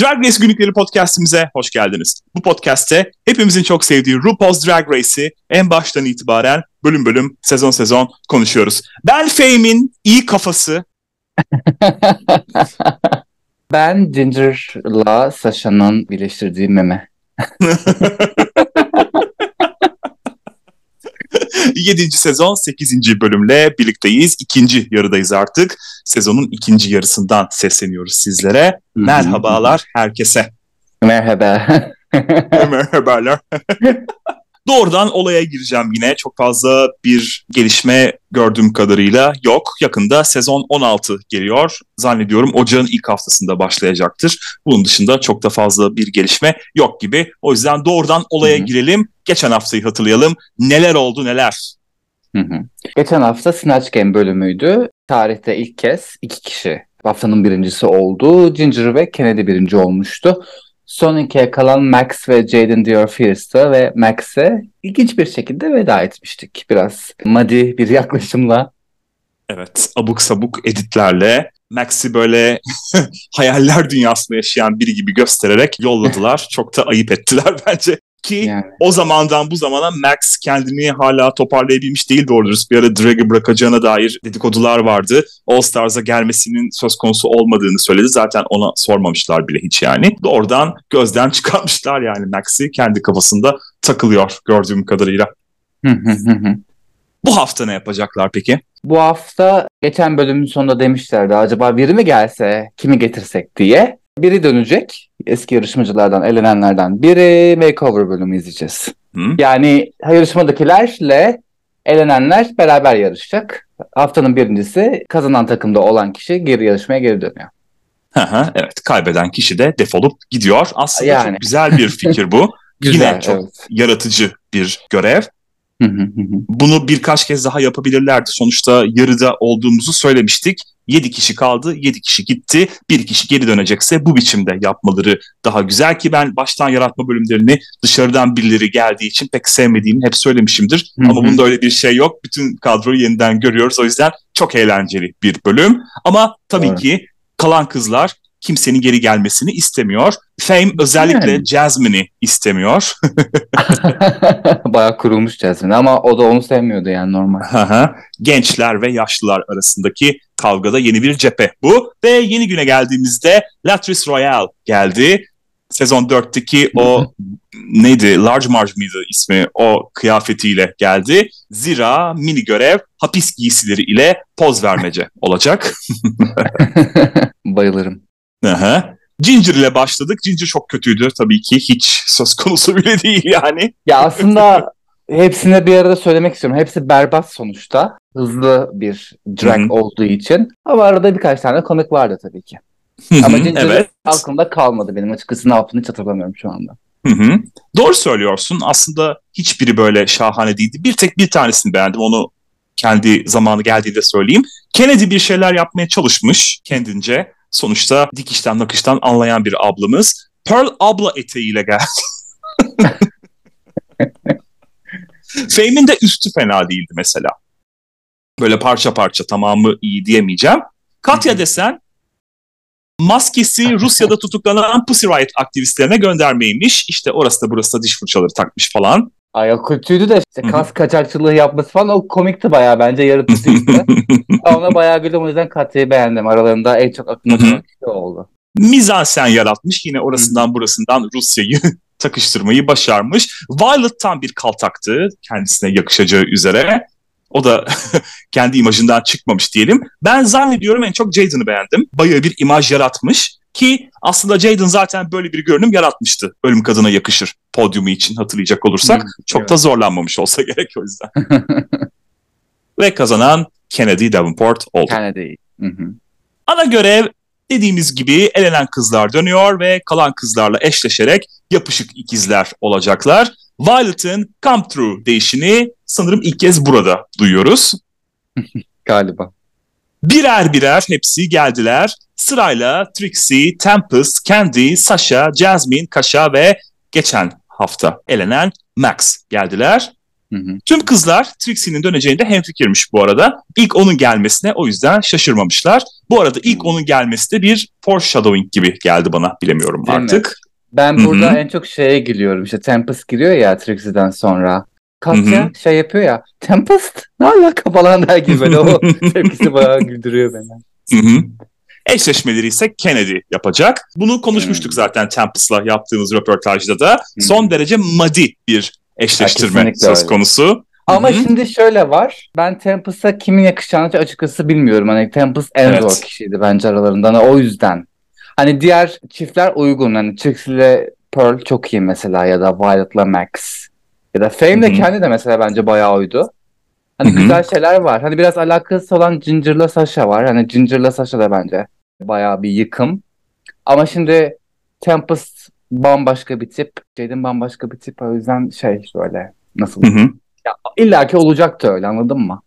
Drag Race Günlükleri podcastimize hoş geldiniz. Bu podcast'te hepimizin çok sevdiği RuPaul's Drag Race'i en baştan itibaren bölüm bölüm, sezon sezon konuşuyoruz. Ben Fame'in iyi kafası. ben Ginger'la Sasha'nın birleştirdiği meme. 7. sezon 8. bölümle birlikteyiz. İkinci yarıdayız artık. Sezonun ikinci yarısından sesleniyoruz sizlere. Merhabalar herkese. Merhaba. Merhabalar. Doğrudan olaya gireceğim yine. Çok fazla bir gelişme gördüğüm kadarıyla yok. Yakında sezon 16 geliyor. Zannediyorum ocağın ilk haftasında başlayacaktır. Bunun dışında çok da fazla bir gelişme yok gibi. O yüzden doğrudan olaya Hı-hı. girelim. Geçen haftayı hatırlayalım. Neler oldu neler? Hı-hı. Geçen hafta Snatch Game bölümüydü. Tarihte ilk kez iki kişi haftanın birincisi oldu. Ginger ve Kennedy birinci olmuştu. Son ikiye kalan Max ve Jaden Dior Fierce'da ve Max'e ilginç bir şekilde veda etmiştik. Biraz madi bir yaklaşımla. Evet, abuk sabuk editlerle Max'i böyle hayaller dünyasında yaşayan biri gibi göstererek yolladılar. Çok da ayıp ettiler bence. Ki yani. o zamandan bu zamana Max kendini hala toparlayabilmiş değil doğru dürüst. Bir ara Drag'ı bırakacağına dair dedikodular vardı. All Stars'a gelmesinin söz konusu olmadığını söyledi. Zaten ona sormamışlar bile hiç yani. Doğrudan gözden çıkarmışlar yani Max'i kendi kafasında takılıyor gördüğüm kadarıyla. bu hafta ne yapacaklar peki? Bu hafta geçen bölümün sonunda demişlerdi acaba biri mi gelse kimi getirsek diye. Biri dönecek. Eski yarışmacılardan, elenenlerden biri makeover bölümü izleyeceğiz. Hı? Yani yarışmadakilerle elenenler beraber yarışacak. Haftanın birincisi kazanan takımda olan kişi geri yarışmaya geri dönüyor. evet kaybeden kişi de defolup gidiyor. Aslında yani. çok güzel bir fikir bu. güzel, Yine çok evet. yaratıcı bir görev. Bunu birkaç kez daha yapabilirlerdi. Sonuçta yarıda olduğumuzu söylemiştik. 7 kişi kaldı, 7 kişi gitti. Bir kişi geri dönecekse bu biçimde yapmaları daha güzel ki ben baştan yaratma bölümlerini dışarıdan birileri geldiği için pek sevmediğimi hep söylemişimdir. Hı-hı. Ama bunda öyle bir şey yok. Bütün kadroyu yeniden görüyoruz. O yüzden çok eğlenceli bir bölüm. Ama tabii evet. ki kalan kızlar kimsenin geri gelmesini istemiyor. Fame özellikle yani. Jasmine'i istemiyor. Bayağı kurulmuş Jasmine ama o da onu sevmiyordu yani normal. Gençler ve yaşlılar arasındaki kavgada yeni bir cephe bu. Ve yeni güne geldiğimizde Latrice Royale geldi. Sezon 4'teki o neydi Large Marge mıydı ismi o kıyafetiyle geldi. Zira mini görev hapis giysileri ile poz vermece olacak. Bayılırım. Aha. Ginger ile başladık. Ginger çok kötüydü tabii ki. Hiç söz konusu bile değil yani. Ya aslında hepsine bir arada söylemek istiyorum. Hepsi berbat sonuçta. Hızlı bir drag Hı-hı. olduğu için. Ama arada birkaç tane komik vardı tabii ki. Hı-hı, Ama Ginger evet. aklımda kalmadı benim açıkçası ne yaptığını hiç hatırlamıyorum şu anda. Hı hı. Doğru söylüyorsun. Aslında hiçbiri böyle şahane değildi. Bir tek bir tanesini beğendim. Onu kendi zamanı geldiğinde söyleyeyim. Kennedy bir şeyler yapmaya çalışmış kendince. Sonuçta dikişten nakıştan anlayan bir ablamız. Pearl abla eteğiyle geldi. Fame'in de üstü fena değildi mesela. Böyle parça parça tamamı iyi diyemeyeceğim. Katya desen maskesi Rusya'da tutuklanan Pussy Riot aktivistlerine göndermeymiş. İşte orası da burası da diş fırçaları takmış falan. Ay o kötüydü de işte kas kaçakçılığı yapması falan o komikti bayağı bence yaratıcıydı. Ona bayağı güldüm o yüzden Katya'yı beğendim. Aralarında en çok aklıma gelen kişi oldu. Mizansen yaratmış yine orasından burasından Rusya'yı takıştırmayı başarmış. Violet tam bir kaltaktı kendisine yakışacağı üzere. O da kendi imajından çıkmamış diyelim. Ben zannediyorum en çok Jaden'ı beğendim. Bayağı bir imaj yaratmış. Ki aslında Jaden zaten böyle bir görünüm yaratmıştı. Ölüm kadına yakışır podyumu için hatırlayacak olursak. Hmm, çok evet. da zorlanmamış olsa gerek o yüzden. Ve kazanan Kennedy Davenport oldu. Kennedy. Ana görev dediğimiz gibi elenen kızlar dönüyor ve kalan kızlarla eşleşerek yapışık ikizler olacaklar. Violet'ın Come True değişini sanırım ilk kez burada duyuyoruz. Galiba. Birer birer hepsi geldiler. Sırayla Trixie, Tempest, Candy, Sasha, Jasmine, Kasha ve geçen hafta elenen Max geldiler. Hı hı. Tüm kızlar Trixie'nin döneceğinde hemfikirmiş bu arada. İlk onun gelmesine o yüzden şaşırmamışlar. Bu arada ilk onun gelmesi de bir foreshadowing gibi geldi bana bilemiyorum Değil artık. Mi? Ben Hı-hı. burada en çok şeye gülüyorum. İşte Tempest giriyor ya Trixie'den sonra. Katya şey yapıyor ya. Tempest ne alaka falan der gibi böyle o tepkisi bayağı güldürüyor beni. Hı-hı. Eşleşmeleri ise Kennedy yapacak. Bunu konuşmuştuk hmm. zaten Tempest'la yaptığımız röportajda da. Hmm. Son derece madi bir eşleştirme ya, söz öyle. konusu. Ama Hı-hı. şimdi şöyle var. Ben Tempest'a kimin yakışacağını açıkçası bilmiyorum. Hani Tempest en evet. zor kişiydi bence aralarından. O yüzden. Hani diğer çiftler uygun. Hani Trixie ile Pearl çok iyi mesela ya da Violet'la Max. Ya da Fame de kendi de mesela bence bayağı uydu. Hani Hı-hı. güzel şeyler var. Hani biraz alakası olan Ginger'la Sasha var. Hani Ginger'la Sasha da bence bayağı bir yıkım. Ama şimdi Tempest bambaşka bir tip. Jaden bambaşka bir tip. O yüzden şey böyle nasıl? Hı hı. Ya, İlla ki olacaktı öyle anladın mı?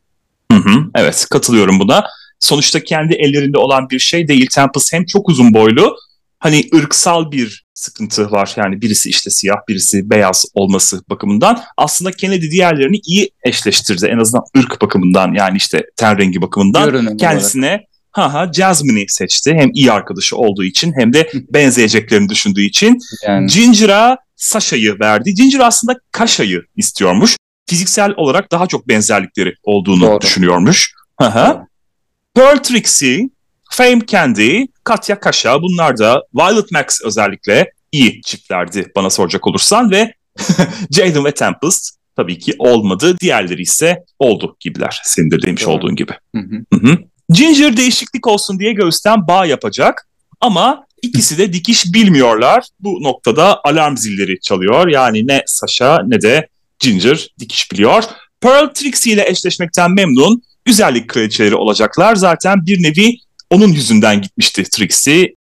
Hı hı. Evet katılıyorum buna. Sonuçta kendi ellerinde olan bir şey değil. Tempest hem çok uzun boylu hani ırksal bir sıkıntı var. Yani birisi işte siyah, birisi beyaz olması bakımından. Aslında Kennedy diğerlerini iyi eşleştirdi. En azından ırk bakımından yani işte ten rengi bakımından. Görünüm kendisine olarak. ha ha Jasmine'i seçti. Hem iyi arkadaşı olduğu için hem de benzeyeceklerini düşündüğü için. Yani. Ginger'a Sasha'yı verdi. Ginger aslında Kasha'yı istiyormuş. Fiziksel olarak daha çok benzerlikleri olduğunu Doğru. düşünüyormuş. Ha ha. Pearl Trixie Fame Candy, Katya Kaşa bunlar da Violet Max özellikle iyi çiftlerdi bana soracak olursan ve Jaden ve Tempest tabii ki olmadı. Diğerleri ise oldu gibiler. Senin de demiş Doğru. olduğun gibi. Hı hı. Ginger değişiklik olsun diye göğüsten bağ yapacak ama ikisi de dikiş bilmiyorlar. Bu noktada alarm zilleri çalıyor. Yani ne Sasha ne de Ginger dikiş biliyor. Pearl Trixie ile eşleşmekten memnun. Güzellik kraliçeleri olacaklar. Zaten bir nevi onun yüzünden gitmişti Trixie.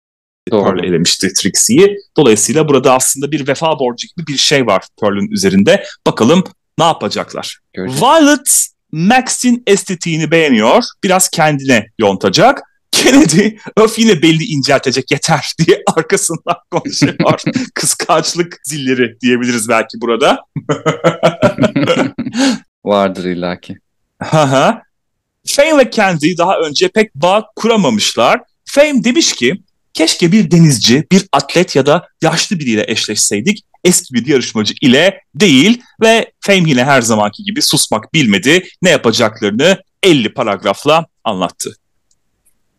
Doğru. Pearl elemişti Trixie'yi. Dolayısıyla burada aslında bir vefa borcu gibi bir şey var Pearl'ün üzerinde. Bakalım ne yapacaklar. Göreceğiz. Violet Max'in estetiğini beğeniyor. Biraz kendine yontacak. Kennedy öf yine belli inceltecek yeter diye arkasından konuşuyor. Kıskançlık zilleri diyebiliriz belki burada. Vardır illaki. Fame ve Candy daha önce pek bağ kuramamışlar. Fame demiş ki keşke bir denizci, bir atlet ya da yaşlı biriyle eşleşseydik eski bir yarışmacı ile değil ve Fame yine her zamanki gibi susmak bilmedi. Ne yapacaklarını 50 paragrafla anlattı.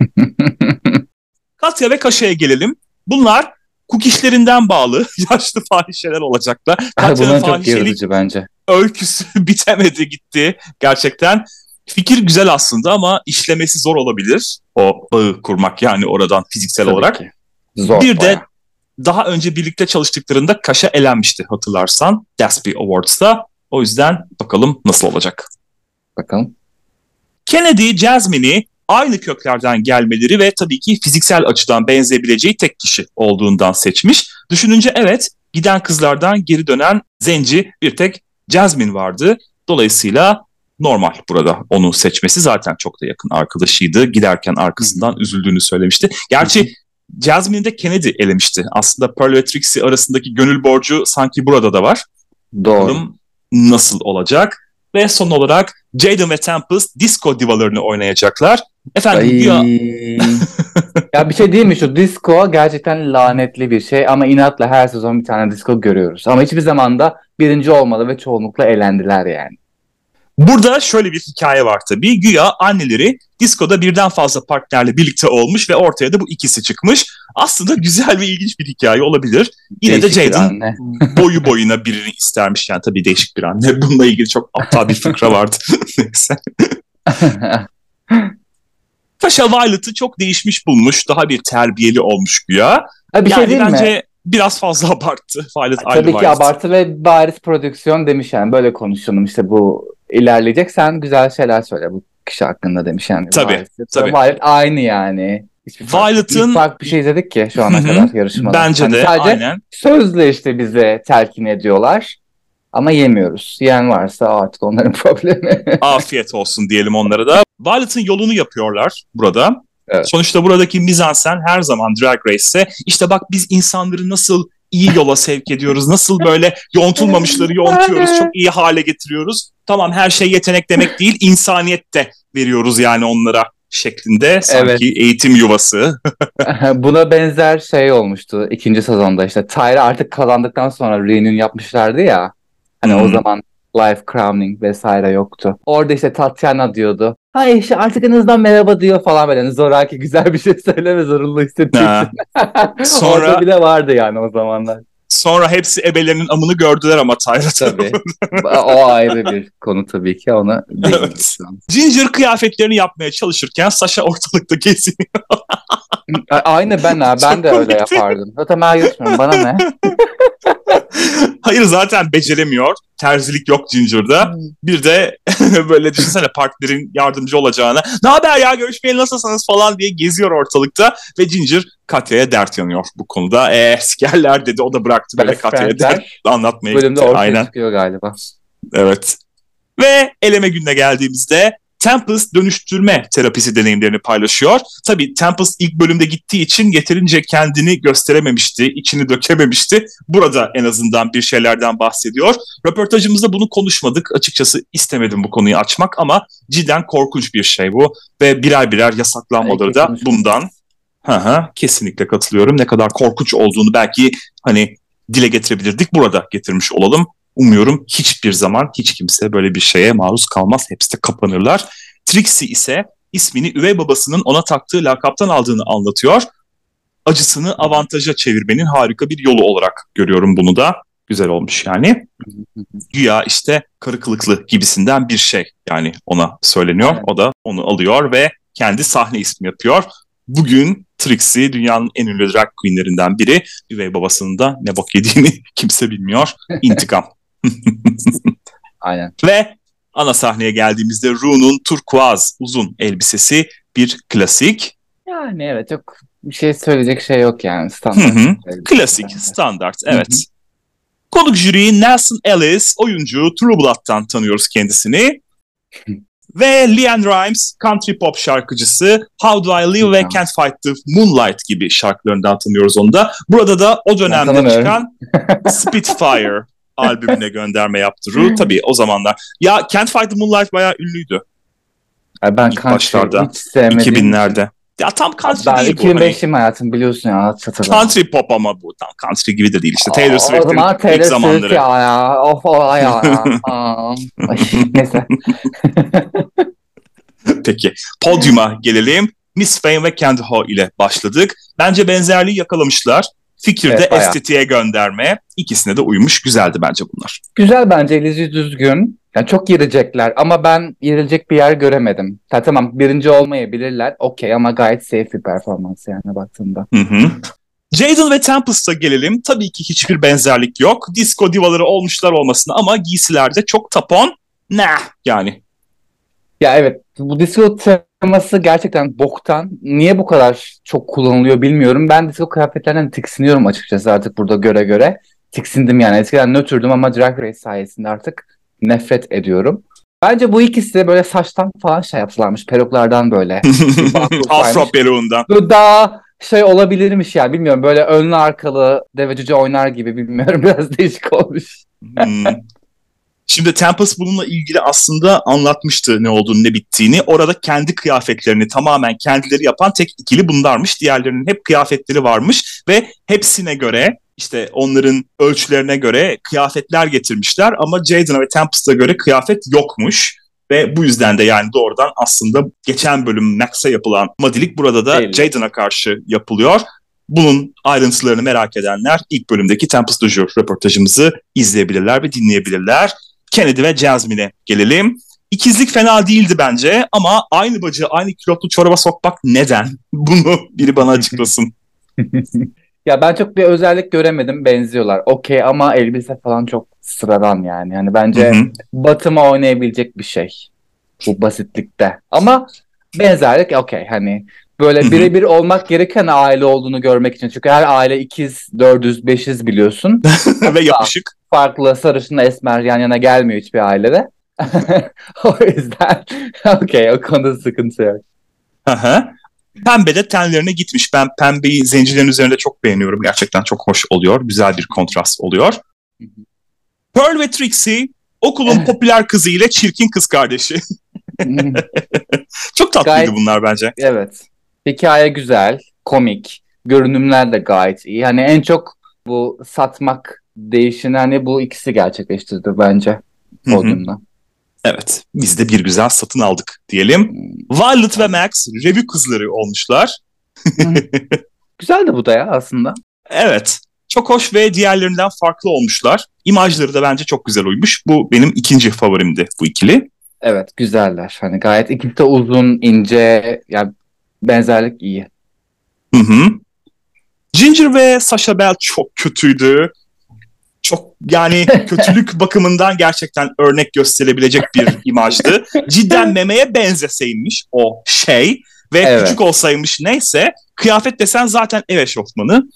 Katya ve Kaşa'ya gelelim. Bunlar kukişlerinden bağlı yaşlı fahişeler olacaklar. Katya'nın fahişelik bence. öyküsü bitemedi gitti gerçekten. Fikir güzel aslında ama işlemesi zor olabilir. O bağı kurmak yani oradan fiziksel Tabii olarak. Ki. Zor bir bayağı. de daha önce birlikte çalıştıklarında Kaş'a elenmişti hatırlarsan Gatsby Awards'ta. O yüzden bakalım nasıl olacak. Bakalım. Kennedy, Jasmine'i aynı köklerden gelmeleri ve tabii ki fiziksel açıdan benzeyebileceği tek kişi olduğundan seçmiş. Düşününce evet giden kızlardan geri dönen zenci bir tek Jasmine vardı. Dolayısıyla normal burada onu seçmesi zaten çok da yakın arkadaşıydı. Giderken arkasından Hı-hı. üzüldüğünü söylemişti. Gerçi Jasmine'i de Kennedy elemişti. Aslında Pearl ve Trixie arasındaki gönül borcu sanki burada da var. Doğru. Bakalım nasıl olacak? Ve son olarak Jaden ve Tempest disco divalarını oynayacaklar. Efendim ya... ya bir şey değil mi şu disco gerçekten lanetli bir şey ama inatla her sezon bir tane disco görüyoruz. Ama hiçbir zaman da birinci olmadı ve çoğunlukla elendiler yani. Burada şöyle bir hikaye var tabii. Güya anneleri diskoda birden fazla partnerle birlikte olmuş ve ortaya da bu ikisi çıkmış. Aslında güzel ve ilginç bir hikaye olabilir. Yine değişik de Jaden boyu boyuna birini istermiş. Yani tabii değişik bir anne. Bununla ilgili çok aptal bir fıkra vardı. Neyse. Paşa Violet'ı çok değişmiş bulmuş. Daha bir terbiyeli olmuş güya. Ha, bir şey yani şey değil bence mi? biraz fazla abarttı. Violet Tabii ki Violet. abartı ve bariz prodüksiyon demiş yani. Böyle konuşalım işte bu ilerleyecek. Sen güzel şeyler söyle bu kişi hakkında demiş yani. Tabii. Violet. tabii. Violet aynı yani. Violet'ın farklı bir şey izledik ki şu ana kadar yarışmada. Bence hani de sadece aynen. Sözle işte bize telkin ediyorlar. Ama yemiyoruz. Yiyen varsa artık onların problemi. Afiyet olsun diyelim onlara da. Violet'ın yolunu yapıyorlar burada. Evet. Sonuçta buradaki mizansen her zaman Drag Race'se işte bak biz insanları nasıl iyi yola sevk ediyoruz? Nasıl böyle yontulmamışları yontuyoruz, çok iyi hale getiriyoruz? Tamam her şey yetenek demek değil, insaniyet de veriyoruz yani onlara şeklinde sanki evet. eğitim yuvası. Buna benzer şey olmuştu ikinci sezonda işte Tyra artık kazandıktan sonra reunion yapmışlardı ya. Hani hmm. o zaman life crowning vesaire yoktu. Orada işte Tatiana diyordu. Hayır işte artık en azından merhaba diyor falan böyle. Yani zoraki güzel bir şey söyleme zorunlu hissettiği Sonra... Orada bile vardı yani o zamanlar. Sonra hepsi ebelerinin amını gördüler ama Tyra tabii. o ayrı bir konu tabii ki ona evet. Ginger kıyafetlerini yapmaya çalışırken Sasha ortalıkta geziniyor. Aynı ben ha. Ben de öyle yapardım. Zaten ben yutmuyorum. Bana ne? Hayır zaten beceremiyor. Terzilik yok Ginger'da. Hmm. Bir de böyle düşünsene partnerin yardımcı olacağına. Ne haber ya görüşmeyeli nasılsınız falan diye geziyor ortalıkta. Ve Ginger Katya'ya dert yanıyor bu konuda. Eee sikerler dedi o da bıraktı böyle Katya'ya dert anlatmaya Bölümde gitti. Aynen. çıkıyor galiba. Evet. Ve eleme gününe geldiğimizde Tempest dönüştürme terapisi deneyimlerini paylaşıyor. Tabii Tempest ilk bölümde gittiği için yeterince kendini gösterememişti, içini dökememişti. Burada en azından bir şeylerden bahsediyor. Röportajımızda bunu konuşmadık. Açıkçası istemedim bu konuyu açmak ama cidden korkunç bir şey bu. Ve birer birer yasaklanmaları da bundan. Hı hı, kesinlikle katılıyorum. Ne kadar korkunç olduğunu belki hani dile getirebilirdik. Burada getirmiş olalım. Umuyorum hiçbir zaman hiç kimse böyle bir şeye maruz kalmaz. Hepsi de kapanırlar. Trixie ise ismini üvey babasının ona taktığı lakaptan aldığını anlatıyor. Acısını avantaja çevirmenin harika bir yolu olarak görüyorum bunu da. Güzel olmuş yani. Güya işte karı kılıklı gibisinden bir şey yani ona söyleniyor. O da onu alıyor ve kendi sahne ismi yapıyor. Bugün Trixie dünyanın en ünlü drag queenlerinden biri. Üvey babasının da ne bok yediğini kimse bilmiyor. İntikam. Aynen. Ve ana sahneye geldiğimizde Rune'un turkuaz uzun elbisesi bir klasik. Yani evet çok bir şey söyleyecek şey yok yani standart. Klasik, standart evet. Konuk jüriyi Nelson Ellis, oyuncu True Blood'dan tanıyoruz kendisini. Ve Leanne Rimes, country pop şarkıcısı How Do I Live ve Can't Fight the Moonlight gibi şarkılarından tanıyoruz onu da. Burada da o dönemde çıkan Spitfire albümüne gönderme yaptı Ru. Tabii o zamanlar. Ya Can't Fight the Moonlight bayağı ünlüydü. Yani ben İlk başlarda. Hiç sevmedim. 2000'lerde. Ya tam country ben değil 2005'im hani... hayatım biliyorsun ya. Çatıda. Country pop ama bu. Tam country gibi de değil. İşte Taylor Swift'in o zaman Taylor ilk zamanları. Swift ya ya. Of o ya ya. neyse. Peki. Podyuma gelelim. Miss Fame ve Candy Ho ile başladık. Bence benzerliği yakalamışlar. Fikirde evet, estetiğe gönderme. ikisine de uymuş. Güzeldi bence bunlar. Güzel bence. Elizi düzgün. Yani çok girecekler ama ben yerilecek bir yer göremedim. Ya tamam birinci olmayabilirler. Okey ama gayet safe bir performans yani baktığımda. Hı hı. Jaden ve Tempest'a gelelim. Tabii ki hiçbir benzerlik yok. Disco divaları olmuşlar olmasına ama giysilerde çok tapon. Nah yani. Ya evet bu disco teması gerçekten boktan. Niye bu kadar çok kullanılıyor bilmiyorum. Ben disco kıyafetlerden tiksiniyorum açıkçası artık burada göre göre. Tiksindim yani. Eskiden nötrdüm ama Drag Race sayesinde artık nefret ediyorum. Bence bu ikisi de böyle saçtan falan şey yaptılarmış. Peruklardan böyle. Afro peruğundan. Bu daha şey olabilirmiş ya bilmiyorum. Böyle önlü arkalı deve cüce oynar gibi bilmiyorum. Biraz değişik olmuş. hmm. Şimdi Tempest bununla ilgili aslında anlatmıştı ne olduğunu ne bittiğini. Orada kendi kıyafetlerini tamamen kendileri yapan tek ikili bunlarmış. Diğerlerinin hep kıyafetleri varmış ve hepsine göre işte onların ölçülerine göre kıyafetler getirmişler ama Jaden'a ve Tempest'a göre kıyafet yokmuş. Ve bu yüzden de yani doğrudan aslında geçen bölüm Max'e yapılan madilik burada da Jaden'a karşı yapılıyor. Bunun ayrıntılarını merak edenler ilk bölümdeki Tempest du röportajımızı izleyebilirler ve dinleyebilirler. Kennedy ve Jasmine'e gelelim. İkizlik fena değildi bence ama aynı bacı aynı kilotlu çoraba sokmak neden? Bunu biri bana açıklasın. ya ben çok bir özellik göremedim. Benziyorlar. Okey ama elbise falan çok sıradan yani. Yani bence batıma oynayabilecek bir şey. Bu basitlikte. Ama benzerlik okey hani böyle birebir olmak gereken aile olduğunu görmek için. Çünkü her aile ikiz, dördüz, beşiz biliyorsun. Ve yapışık farklı sarışınla esmer yan yana gelmiyor hiçbir ailede. o yüzden okey o konuda sıkıntı yok. Aha. Pembe de tenlerine gitmiş. Ben pembeyi zencilerin üzerinde çok beğeniyorum. Gerçekten çok hoş oluyor. Güzel bir kontrast oluyor. Pearl ve Trixie okulun popüler kızı ile çirkin kız kardeşi. çok tatlıydı gayet, bunlar bence. Evet. Hikaye güzel, komik. Görünümler de gayet iyi. Hani en çok bu satmak değişini hani bu ikisi gerçekleştirdi bence podyumda. Evet. Biz de bir güzel satın aldık diyelim. Violet ve Max review kızları olmuşlar. güzel de bu da ya aslında. Evet. Çok hoş ve diğerlerinden farklı olmuşlar. İmajları da bence çok güzel uymuş. Bu benim ikinci favorimdi bu ikili. Evet güzeller. Hani gayet ikisi de uzun, ince. Yani benzerlik iyi. Hı hı. Ginger ve Sasha Bell çok kötüydü. Çok yani kötülük bakımından gerçekten örnek gösterebilecek bir imajdı. Cidden memeye benzeseymiş o şey ve evet. küçük olsaymış neyse kıyafet desen zaten ev eşofmanı.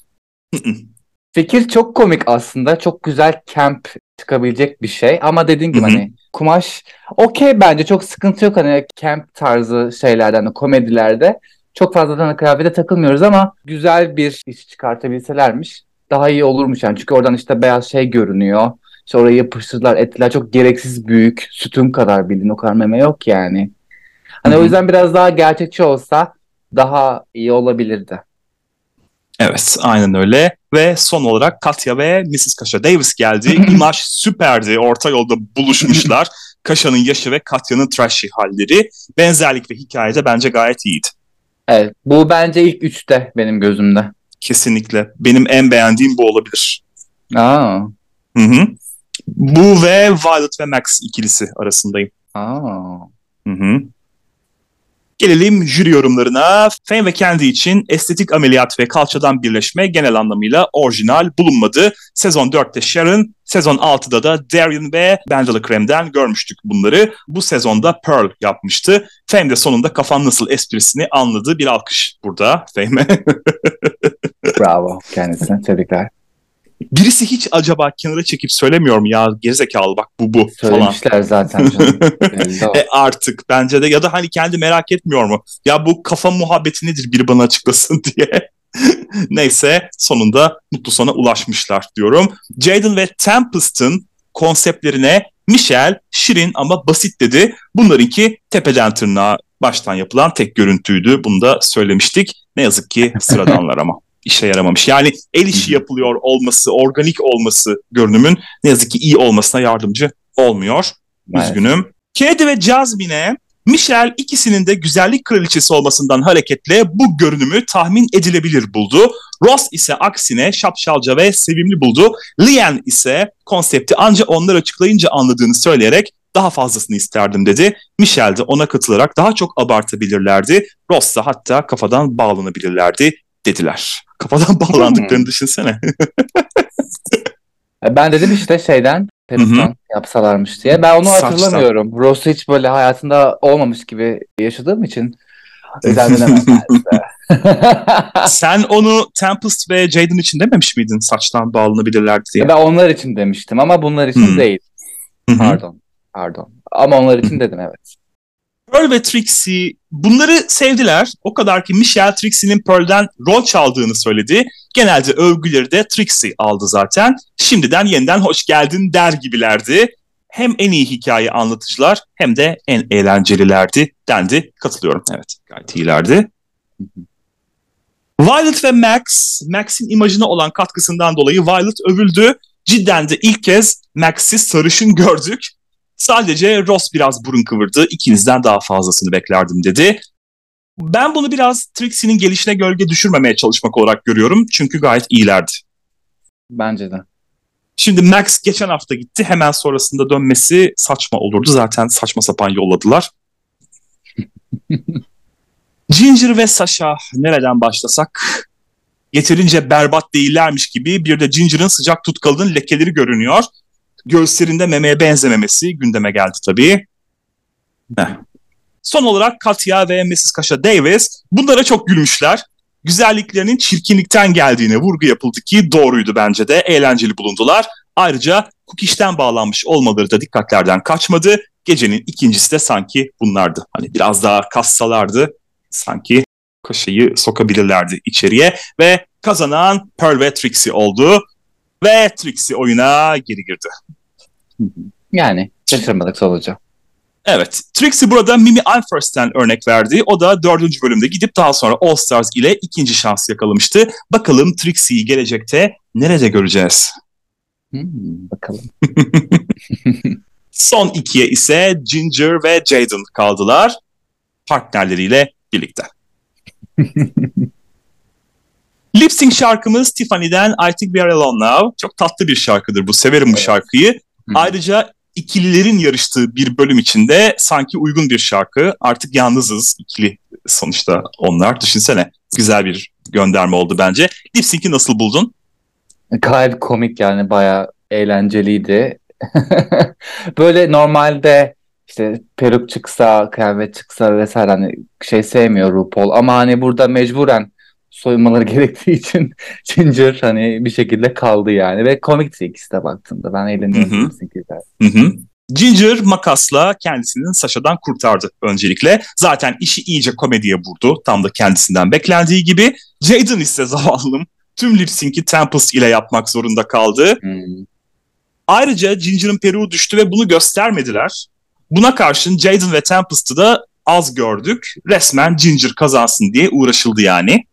Fikir çok komik aslında. Çok güzel camp çıkabilecek bir şey. Ama dediğin gibi hani kumaş okey bence çok sıkıntı yok. Hani camp tarzı şeylerden de komedilerde çok fazla da kıyafete takılmıyoruz ama güzel bir iş çıkartabilselermiş daha iyi olurmuş yani. Çünkü oradan işte beyaz şey görünüyor. İşte oraya yapıştırdılar ettiler. Çok gereksiz büyük. Sütun kadar bildiğin o kadar meme yok yani. Hani Hı-hı. o yüzden biraz daha gerçekçi olsa daha iyi olabilirdi. Evet aynen öyle ve son olarak Katya ve Mrs. Kaşa Davis geldi. İmaj süperdi. Orta yolda buluşmuşlar. Kaşa'nın yaşı ve Katya'nın trashy halleri. Benzerlik ve hikayede bence gayet iyiydi. Evet bu bence ilk üçte benim gözümde. Kesinlikle. Benim en beğendiğim bu olabilir. Aa. Hı hı. Bu ve Violet ve Max ikilisi arasındayım. Aa. Hı hı. Gelelim jüri yorumlarına. Fame ve Candy için estetik ameliyat ve kalçadan birleşme genel anlamıyla orijinal bulunmadı. Sezon 4'te Sharon, sezon 6'da da Darian ve Bandala Krem'den görmüştük bunları. Bu sezonda Pearl yapmıştı. Fame de sonunda kafan nasıl esprisini anladı. Bir alkış burada Fame'e. Bravo kendisine. Tebrikler. Birisi hiç acaba kenara çekip söylemiyor mu ya gerizekalı bak bu bu Söylemişler falan. zaten canım. e artık bence de ya da hani kendi merak etmiyor mu? Ya bu kafa muhabbeti nedir biri bana açıklasın diye. Neyse sonunda mutlu sona ulaşmışlar diyorum. Jaden ve Tempest'ın konseptlerine Michelle şirin ama basit dedi. Bunlarınki tepeden tırnağa baştan yapılan tek görüntüydü. Bunu da söylemiştik. Ne yazık ki sıradanlar ama işe yaramamış. Yani el işi yapılıyor olması, organik olması görünümün ne yazık ki iyi olmasına yardımcı olmuyor. Evet. Üzgünüm. Kennedy ve Jasmine'e Michelle ikisinin de güzellik kraliçesi olmasından hareketle bu görünümü tahmin edilebilir buldu. Ross ise aksine şapşalca ve sevimli buldu. Lian ise konsepti ancak onlar açıklayınca anladığını söyleyerek daha fazlasını isterdim dedi. Michelle de ona katılarak daha çok abartabilirlerdi. Ross da hatta kafadan bağlanabilirlerdi dediler. Kafadan bağlandıklarını hmm. düşünsene. E, ben dedim işte şeyden Peristan yapsalarmış diye. Ben onu Saçtan. hatırlamıyorum. Ross'u hiç böyle hayatında olmamış gibi yaşadığım için Sen onu Tempest ve Jaden için dememiş miydin saçtan bağlanabilirler diye? Ben onlar için demiştim ama bunlar için hmm. değil. Pardon. Pardon. Ama onlar için dedim evet. Pearl ve Trixie bunları sevdiler. O kadar ki Michelle Trixie'nin Pearl'den rol çaldığını söyledi. Genelde övgüleri de Trixie aldı zaten. Şimdiden yeniden hoş geldin der gibilerdi. Hem en iyi hikaye anlatıcılar hem de en eğlencelilerdi dendi. Katılıyorum. Evet gayet iyilerdi. Violet ve Max, Max'in imajına olan katkısından dolayı Violet övüldü. Cidden de ilk kez Max'i sarışın gördük. Sadece Ross biraz burun kıvırdı. İkinizden daha fazlasını beklerdim dedi. Ben bunu biraz Trixie'nin gelişine gölge düşürmemeye çalışmak olarak görüyorum. Çünkü gayet iyilerdi. Bence de. Şimdi Max geçen hafta gitti. Hemen sonrasında dönmesi saçma olurdu. Zaten saçma sapan yolladılar. Ginger ve Sasha nereden başlasak? Yeterince berbat değillermiş gibi bir de Ginger'ın sıcak tutkalının lekeleri görünüyor göğüslerinde memeye benzememesi gündeme geldi tabii. Heh. Son olarak Katya ve Mrs. Kasha Davis bunlara çok gülmüşler. Güzelliklerinin çirkinlikten geldiğine vurgu yapıldı ki doğruydu bence de. Eğlenceli bulundular. Ayrıca kukişten bağlanmış olmaları da dikkatlerden kaçmadı. Gecenin ikincisi de sanki bunlardı. Hani biraz daha kassalardı sanki kaşıyı sokabilirlerdi içeriye ve kazanan Pearl ve Trixie oldu ve Trixie oyuna geri girdi. Yani şaşırmadık sonucu. Evet. Trixie burada Mimi Alfers'ten örnek verdi. O da dördüncü bölümde gidip daha sonra All Stars ile ikinci şans yakalamıştı. Bakalım Trixie'yi gelecekte nerede göreceğiz? Hmm, bakalım. Son ikiye ise Ginger ve Jaden kaldılar. Partnerleriyle birlikte. Lip sync şarkımız Tiffany'den I Think We Are Alone Now. Çok tatlı bir şarkıdır bu. Severim bu şarkıyı. Hı. Ayrıca ikililerin yarıştığı bir bölüm içinde sanki uygun bir şarkı. Artık yalnızız ikili sonuçta onlar. Düşünsene güzel bir gönderme oldu bence. Lip Sync'i nasıl buldun? Gayet komik yani bayağı eğlenceliydi. Böyle normalde işte peruk çıksa, kıyafet çıksa vesaire hani şey sevmiyor RuPaul ama hani burada mecburen soyunmaları gerektiği için Ginger hani bir şekilde kaldı yani ve komikti ikisi de baktığımda ben eğleniyorum. Hı hı. Ginger makasla kendisini Sasha'dan kurtardı öncelikle. Zaten işi iyice komediye vurdu. Tam da kendisinden beklendiği gibi. Jaden ise zavallım tüm lip sync'i Tempest ile yapmak zorunda kaldı. Hmm. Ayrıca Ginger'ın peruğu düştü ve bunu göstermediler. Buna karşın Jaden ve Tempest'ı da az gördük. Resmen Ginger kazansın diye uğraşıldı yani.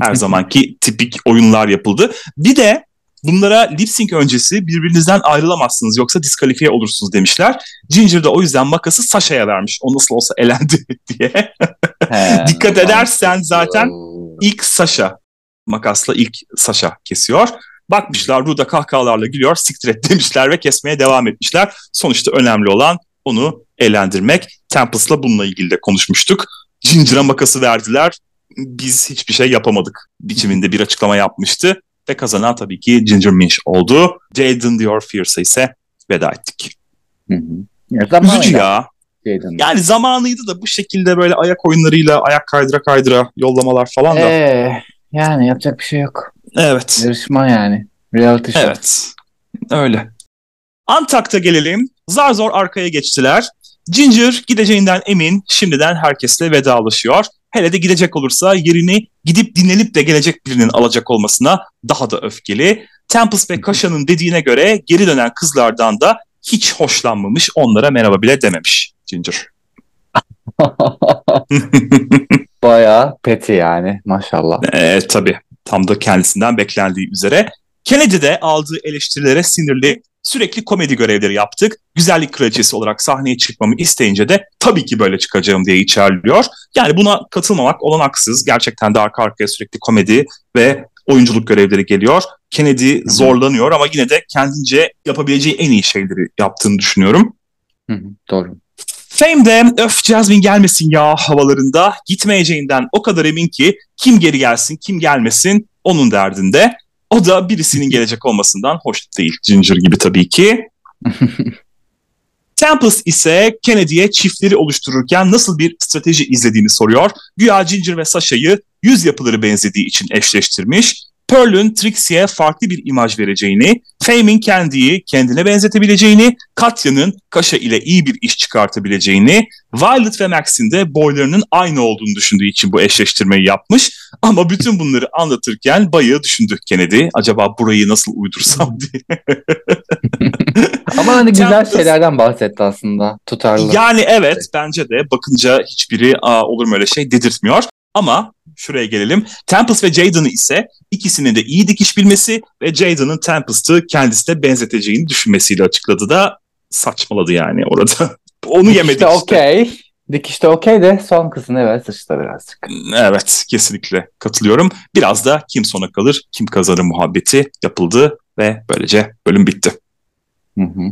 Her zamanki tipik oyunlar yapıldı. Bir de bunlara lip sync öncesi birbirinizden ayrılamazsınız yoksa diskalifiye olursunuz demişler. Ginger de o yüzden makası Sasha'ya vermiş. O nasıl olsa elendi diye. He, Dikkat edersen zaten ilk Sasha makasla ilk Sasha kesiyor. Bakmışlar Ruda kahkahalarla gülüyor siktir et demişler ve kesmeye devam etmişler. Sonuçta önemli olan onu eğlendirmek. Tempest'la bununla ilgili de konuşmuştuk. Ginger'a makası verdiler. Biz hiçbir şey yapamadık biçiminde bir açıklama yapmıştı. Ve kazanan tabii ki Ginger Minch oldu. Jaden Dior Fierce'a ise veda ettik. Hı hı. Üzücü ya. Jaden. Yani zamanıydı da bu şekilde böyle ayak oyunlarıyla ayak kaydıra kaydıra yollamalar falan da. Ee, yani yapacak bir şey yok. Evet. Yarışma yani. Reality show. Evet. Öyle. Antak'ta gelelim. Zar zor arkaya geçtiler. Ginger gideceğinden emin şimdiden herkesle vedalaşıyor. Hele de gidecek olursa yerini gidip dinlenip de gelecek birinin alacak olmasına daha da öfkeli. Tempest ve Kaşa'nın dediğine göre geri dönen kızlardan da hiç hoşlanmamış, onlara merhaba bile dememiş Ginger. Bayağı peti yani maşallah. Evet tabii tam da kendisinden beklendiği üzere. Kennedy de aldığı eleştirilere sinirli sürekli komedi görevleri yaptık. Güzellik kraliçesi olarak sahneye çıkmamı isteyince de tabii ki böyle çıkacağım diye içerliyor. Yani buna katılmamak olanaksız. Gerçekten de arka arkaya sürekli komedi ve oyunculuk görevleri geliyor. Kennedy zorlanıyor ama yine de kendince yapabileceği en iyi şeyleri yaptığını düşünüyorum. Hı hı, doğru. Fame'de öf Jasmine gelmesin ya havalarında gitmeyeceğinden o kadar emin ki kim geri gelsin kim gelmesin onun derdinde. O da birisinin gelecek olmasından hoş değil. Ginger gibi tabii ki. Tempest ise Kennedy'ye çiftleri oluştururken nasıl bir strateji izlediğini soruyor. Güya Ginger ve Sasha'yı yüz yapıları benzediği için eşleştirmiş. Pearl'ün Trixie'ye farklı bir imaj vereceğini, Fame'in kendiyi kendine benzetebileceğini, Katya'nın Kaşa ile iyi bir iş çıkartabileceğini, Violet ve Max'in de boylarının aynı olduğunu düşündüğü için bu eşleştirmeyi yapmış. Ama bütün bunları anlatırken bayağı düşündük Kennedy. Acaba burayı nasıl uydursam diye. Ama hani güzel Tempest, şeylerden bahsetti aslında. Tutarlı. Yani evet bence de bakınca hiçbiri olur mu öyle şey dedirtmiyor. Ama şuraya gelelim. Tempest ve Jaden'ı ise ikisinin de iyi dikiş bilmesi ve Jaden'ın Tempest'ı kendisine benzeteceğini düşünmesiyle açıkladı da saçmaladı yani orada. Onu yemedik işte. okey. Dikişte okey de son kısmı evet sıçtı birazcık. Evet kesinlikle katılıyorum. Biraz da kim sona kalır kim kazanır muhabbeti yapıldı ve böylece bölüm bitti. Hı hı.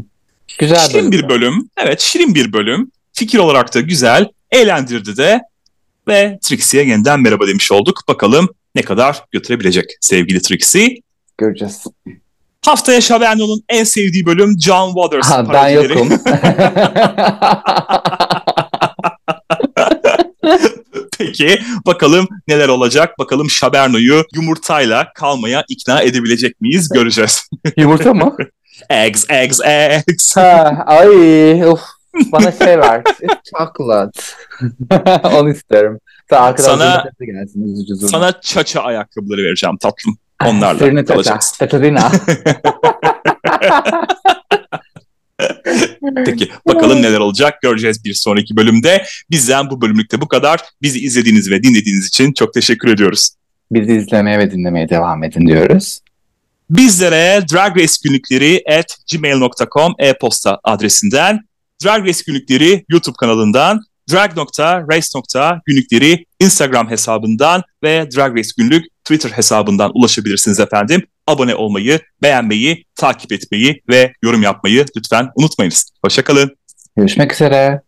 Güzel şirin bölüm. bir bölüm. Evet şirin bir bölüm. Fikir olarak da güzel. Eğlendirdi de ve Trixie'ye yeniden merhaba demiş olduk. Bakalım ne kadar götürebilecek sevgili Trixie. Göreceğiz. Haftaya Shaverno'nun en sevdiği bölüm John Waters ha, Ben yokum. Peki bakalım neler olacak? Bakalım Shaberno'yu yumurtayla kalmaya ikna edebilecek miyiz? Göreceğiz. Yumurta mı? eggs, eggs, eggs. Ha, ay of Bana şey ver. Chocolate. Onu isterim. Sana, gelsin, sana çaça ayakkabıları vereceğim tatlım. Onlarla Sırnı kalacağız. Katarina. Peki bakalım neler olacak göreceğiz bir sonraki bölümde. Bizden bu bölümlükte bu kadar. Bizi izlediğiniz ve dinlediğiniz için çok teşekkür ediyoruz. Bizi izlemeye ve dinlemeye devam edin diyoruz. Bizlere Drag Race günlükleri at gmail.com e-posta adresinden, Drag Race günlükleri YouTube kanalından, drag.race.günlükleri Instagram hesabından ve Drag Race günlük Twitter hesabından ulaşabilirsiniz efendim. Abone olmayı, beğenmeyi, takip etmeyi ve yorum yapmayı lütfen unutmayınız. Hoşçakalın. Görüşmek üzere.